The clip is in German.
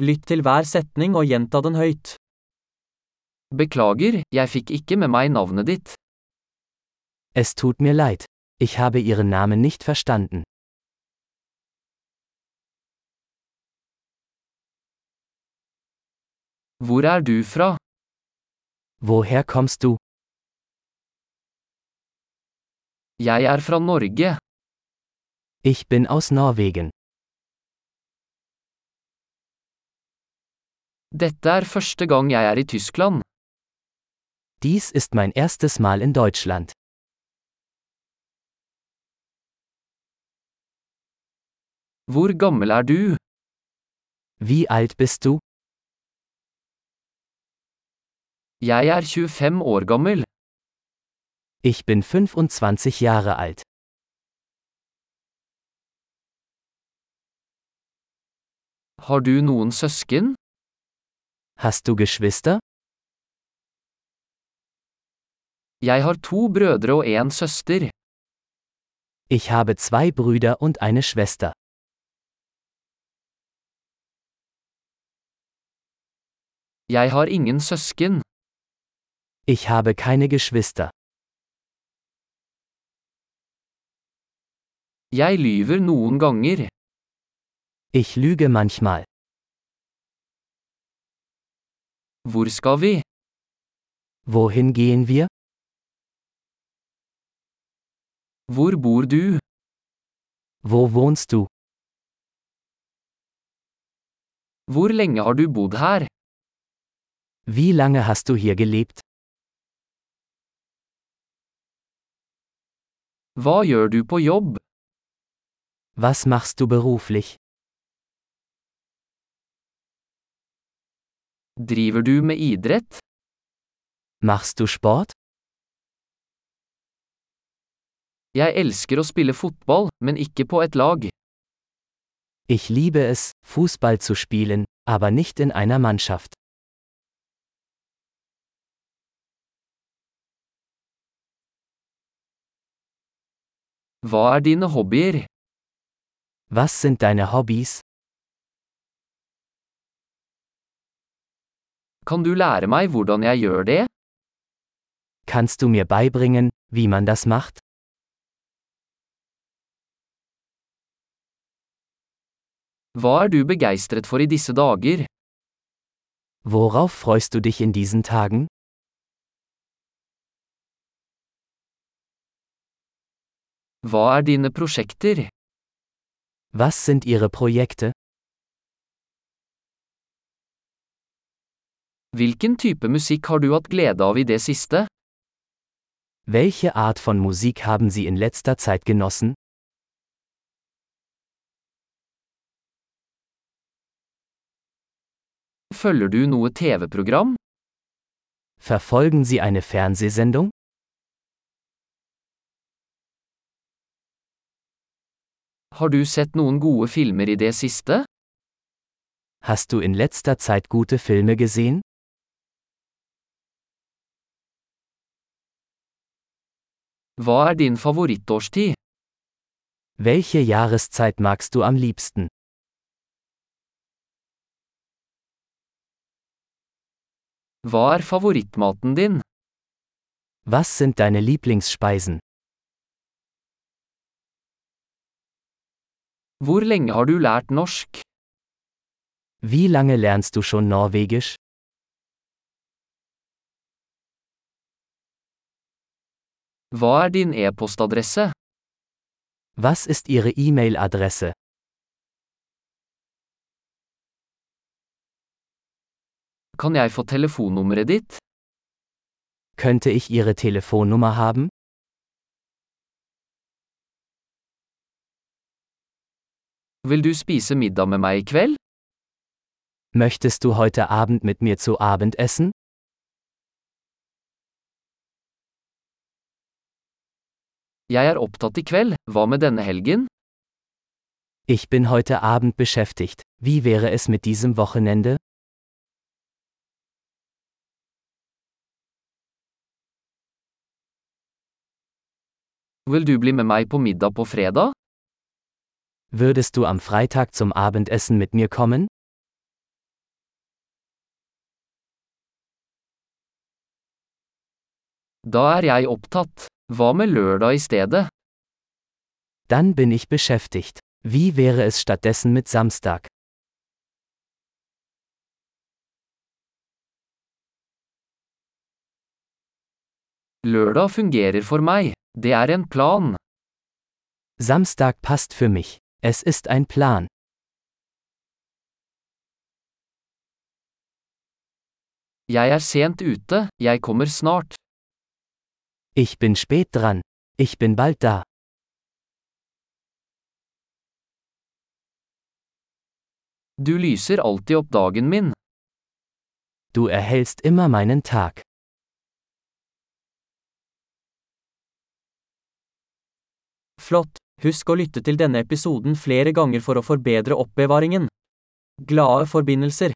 Lytt til hver setning og gjenta den høyt. Beklager, jeg fikk ikke med meg navnet ditt. Es tut mir leid. Ich habe Ihren Namen nicht verstanden. Hvor er du fra? Woher kommst du? Jeg er fra Norge. Ich bin aus Norwegen. Dette er første gang jeg er i Tyskland. Dies ist mein erstes Mal in Deutschland. Hvor gammel er du? Wie alt bist du? Jeg er 25 år gammel. Ich bin 25 Jahre alt. Har du noen søsken? Hast du Geschwister? Jeg har to brødre og en søster. Ich habe zwei Brüder und eine Schwester. Jeg har ingen søsken. Ich habe keine Geschwister. Jeg lyver noen ganger. Ich lüge manchmal. Hvor skal vi? Wohin gehen wir? Hvor bor du? Wo wohnst du? Hvor lenge har du bodd her? Wie lange hast du hier gelebt? Hva gjør du på jobb? Was machst du beruflich? Driver du med idrett? Machst du Sport? Jeg elsker å spille fotball, men ikke på et lag. Ich liebe es, Fußball zu spielen, aber nicht in einer Mannschaft. Hva er dine hobbyer? Was sind deine Hobbys? Kan du lære meg hvordan jeg gjør det? Kannst du mir beibringen, wie man das macht? Hva er du begeistret for i disse dager? Worauf freust du dich in diesen Tagen? Hva er dine prosjekter? Was sind Ihre Projekte? Hvilken type musikk har du hatt glede av i det siste? Welche Art von Musik haben Sie in letzter Zeit genossen? Følger du noe TV-program? Verfolgen Sie eine Fernsehsendung? Har du sett noen gode filmer i det siste? Hast du in letzter Zeit gute Filme gesehen? Hva er din favorittårstid? Welche Jahreszeit magst du am liebsten? Hva er favorittmaten din? Was sind deine Lieblingsspeisen? Hvor lenge har du lært norsk? Wie lange lernst du schon Norwegisch? Hva er din e-postadresse? Was ist Ihre E-Mail-Adresse? Kan jeg få telefonnummeret ditt? Könnte ich Ihre Telefonnummer haben? Vil du spise middag med meg i kveld? Möchtest du heute Abend mit mir zu Abend essen? Jeg er opptatt i kveld, hva med? Ich bin heute Abend beschäftigt. Wie wäre es mit diesem Wochenende? Will du bli med meg på middag på fredag? Würdest du am Freitag zum Abendessen mit mir kommen? Da er jeg opptatt. Hva med lørdag i stedet? Dann bin ich beschäftigt. Wie wäre es stattdessen mit Samstag? Lørdag fungerer for meg. Det er en plan. Samstag passt für mich. Es ist ein Plan. Jeg er sent ute, jeg kommer snart. Ich bin spät dran. Ich bin bald da. Du lyser alltid opp dagen min. Du erhellst immer meinen Tag. Flott! Husk å lytte til denne episoden flere ganger for å forbedre oppbevaringen. Glade forbindelser!